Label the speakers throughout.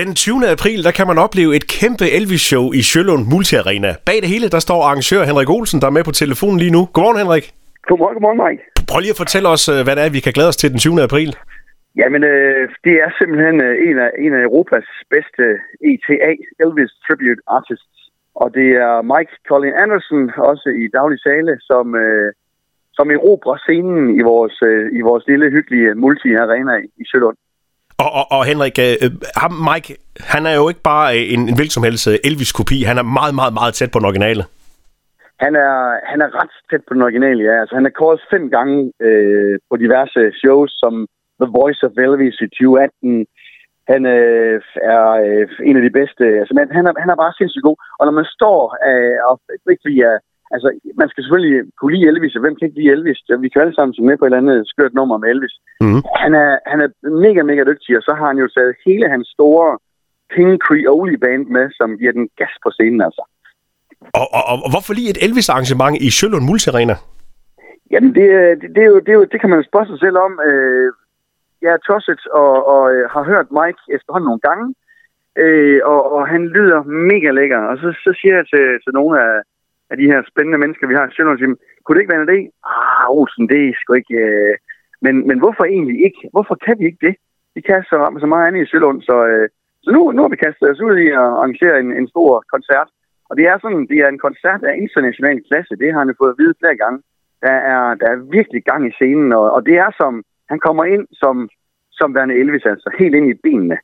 Speaker 1: Den 20. april, der kan man opleve et kæmpe Elvis-show i Sjølund Multiarena. Bag det hele, der står arrangør Henrik Olsen, der er med på telefonen lige nu. Godmorgen, Henrik.
Speaker 2: Godmorgen, godmorgen, Mike.
Speaker 1: Prøv lige at fortælle os, øh, hvad det er, vi kan glæde os til den 20. april.
Speaker 2: Jamen, øh, det er simpelthen øh, en, af, en af Europas bedste ETA, Elvis Tribute Artists. Og det er Mike Colin Anderson, også i daglig sale, som, øh, som erobrer scenen i vores, øh, i vores lille, hyggelige multi-arena i, i Sjølund.
Speaker 1: Og, og, og Henrik, øh, øh, ham, Mike, han er jo ikke bare øh, en, en hvilken som helst øh, Elvis-kopi. Han er meget, meget, meget tæt på den originale.
Speaker 2: Han er, han er ret tæt på den originale, ja. Altså, han er kåret fem gange øh, på diverse shows, som The Voice of Elvis i 2018. Han øh, er øh, en af de bedste. Altså, men han, er, han er bare sindssygt god. Og når man står øh, og ikke fordi, jeg altså, man skal selvfølgelig kunne lide Elvis, og hvem kan ikke lide Elvis? Vi kan alle sammen se med på et eller andet skørt nummer med Elvis.
Speaker 1: Mm.
Speaker 2: Han, er, han er mega, mega dygtig, og så har han jo taget hele hans store King Creole band med, som giver den gas på scenen, altså.
Speaker 1: Og, og, og hvorfor lige et Elvis-arrangement i Sjølund Multiarena?
Speaker 2: Jamen, det, det, det, er jo, det, er jo, det kan man jo spørge sig selv om. Øh, jeg er tosset og, og øh, har hørt Mike efterhånden nogle gange, øh, og, og han lyder mega lækker. Og så, så siger jeg til, til nogle af, af de her spændende mennesker, vi har i Sjælland, siger, kunne det ikke være en idé? Ah, Olsen, det er sgu ikke... Øh, men, men hvorfor egentlig ikke? Hvorfor kan vi ikke det? Vi kan så, så meget andet i Sjælland, så, øh, så nu, nu har vi kastet os ud i at arrangere en, en stor koncert. Og det er sådan, det er en koncert af international klasse. Det har han jo fået at vide flere gange. Der er, der er virkelig gang i scenen, og, og det er som, han kommer ind som, som værende Elvis, altså helt ind i benene.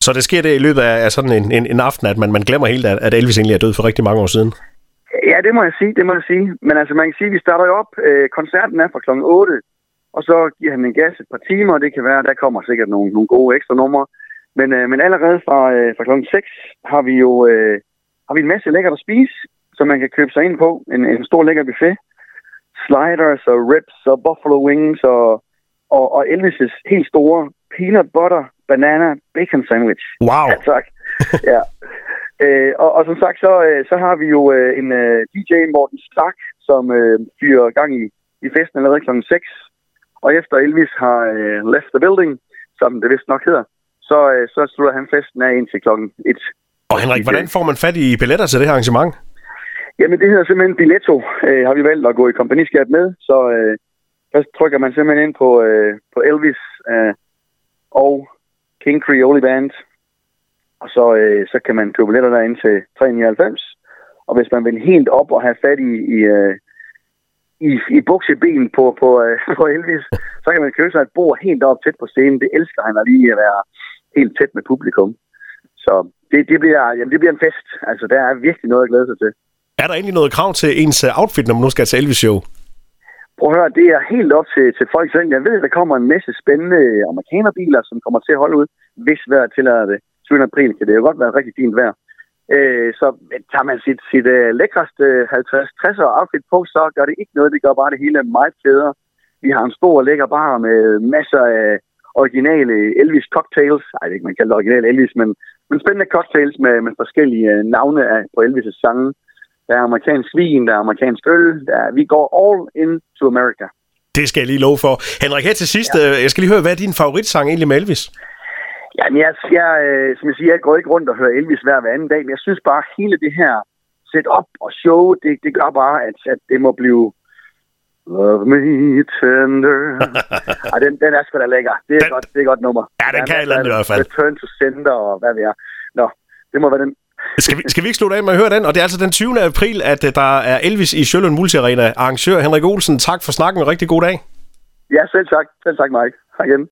Speaker 1: Så det sker det i løbet af sådan en, en, en aften, at man, man glemmer helt, at, at Elvis egentlig er død for rigtig mange år siden?
Speaker 2: Ja, det må jeg sige, det må jeg sige. Men altså, man kan sige, at vi starter jo op. Øh, koncerten er fra kl. 8, og så giver han en gas et par timer, og det kan være, der kommer sikkert nogle, nogle gode ekstra numre. Men, øh, men allerede fra, øh, fra kl. 6 har vi jo øh, har vi en masse lækkert at spise, som man kan købe sig ind på. En, en stor lækker buffet. Sliders og ribs og buffalo wings og, og, og Elvis' helt store peanut butter banana bacon sandwich.
Speaker 1: Wow!
Speaker 2: Ja, tak. ja. Øh, og, og som sagt, så, øh, så har vi jo øh, en øh, DJ, Morten Stark, som øh, fyrer gang i, i festen allerede kl. 6. Og efter Elvis har øh, left the building, som det vist nok hedder, så, øh, så slutter han festen af indtil klokken 1.
Speaker 1: Og Henrik, hvordan får man fat i billetter til det her arrangement?
Speaker 2: Jamen, det hedder simpelthen Billetto, øh, har vi valgt at gå i kompagniskab med. Så øh, der trykker man simpelthen ind på, øh, på Elvis øh, og King Creole Band. Og så, øh, så kan man købe billetter derinde til 399. Og hvis man vil helt op og have fat i, i, øh, i, i bukseben på, på, øh, på Elvis, så kan man købe sig et bord helt op tæt på scenen. Det elsker han at lige at være helt tæt med publikum. Så det, det, bliver, jamen, det bliver en fest. Altså, der er virkelig noget at glæde sig til.
Speaker 1: Er der egentlig noget krav til ens øh, outfit, når man nu skal til Elvis-show?
Speaker 2: Prøv at høre, det er helt op til, til folk selv. Jeg ved, at der kommer en masse spændende amerikanerbiler, som kommer til at holde ud, hvis vejret tillader det. 20. april kan det jo godt være rigtig fint vejr. Øh, så tager man sit, sit uh, lækreste 50-60'er outfit på, så gør det ikke noget. Det gør bare det hele meget federe. Vi har en stor lækker bar med masser af originale Elvis cocktails. Ej, det er ikke, man kalder det originale Elvis, men, men spændende cocktails med, med forskellige navne af, på Elvis' sange. Der er amerikansk vin, der er amerikansk øl. Der er, vi går all in to America.
Speaker 1: Det skal jeg lige love for. Henrik, her til sidst, ja. jeg skal lige høre, hvad er din favoritsang egentlig med Elvis?
Speaker 2: Jamen, jeg, jeg, som jeg siger, jeg går ikke rundt og hører Elvis hver, hver anden dag, men jeg synes bare, at hele det her setup og show, det, det gør bare, at, at det må blive Love me tender. Ej, den, den er sgu da lækker. Det er, den, godt, det er godt nummer.
Speaker 1: Ja, den kan jeg i hvert fald.
Speaker 2: Return to sender og hvad vi er. Nå, det må være den.
Speaker 1: Skal vi, skal vi ikke slutte af med at høre den? Og det er altså den 20. april, at der er Elvis i Sjølund Multiarena. Arrangør Henrik Olsen, tak for snakken og rigtig god dag.
Speaker 2: Ja, selv tak. Selv tak, Mike. Hej igen.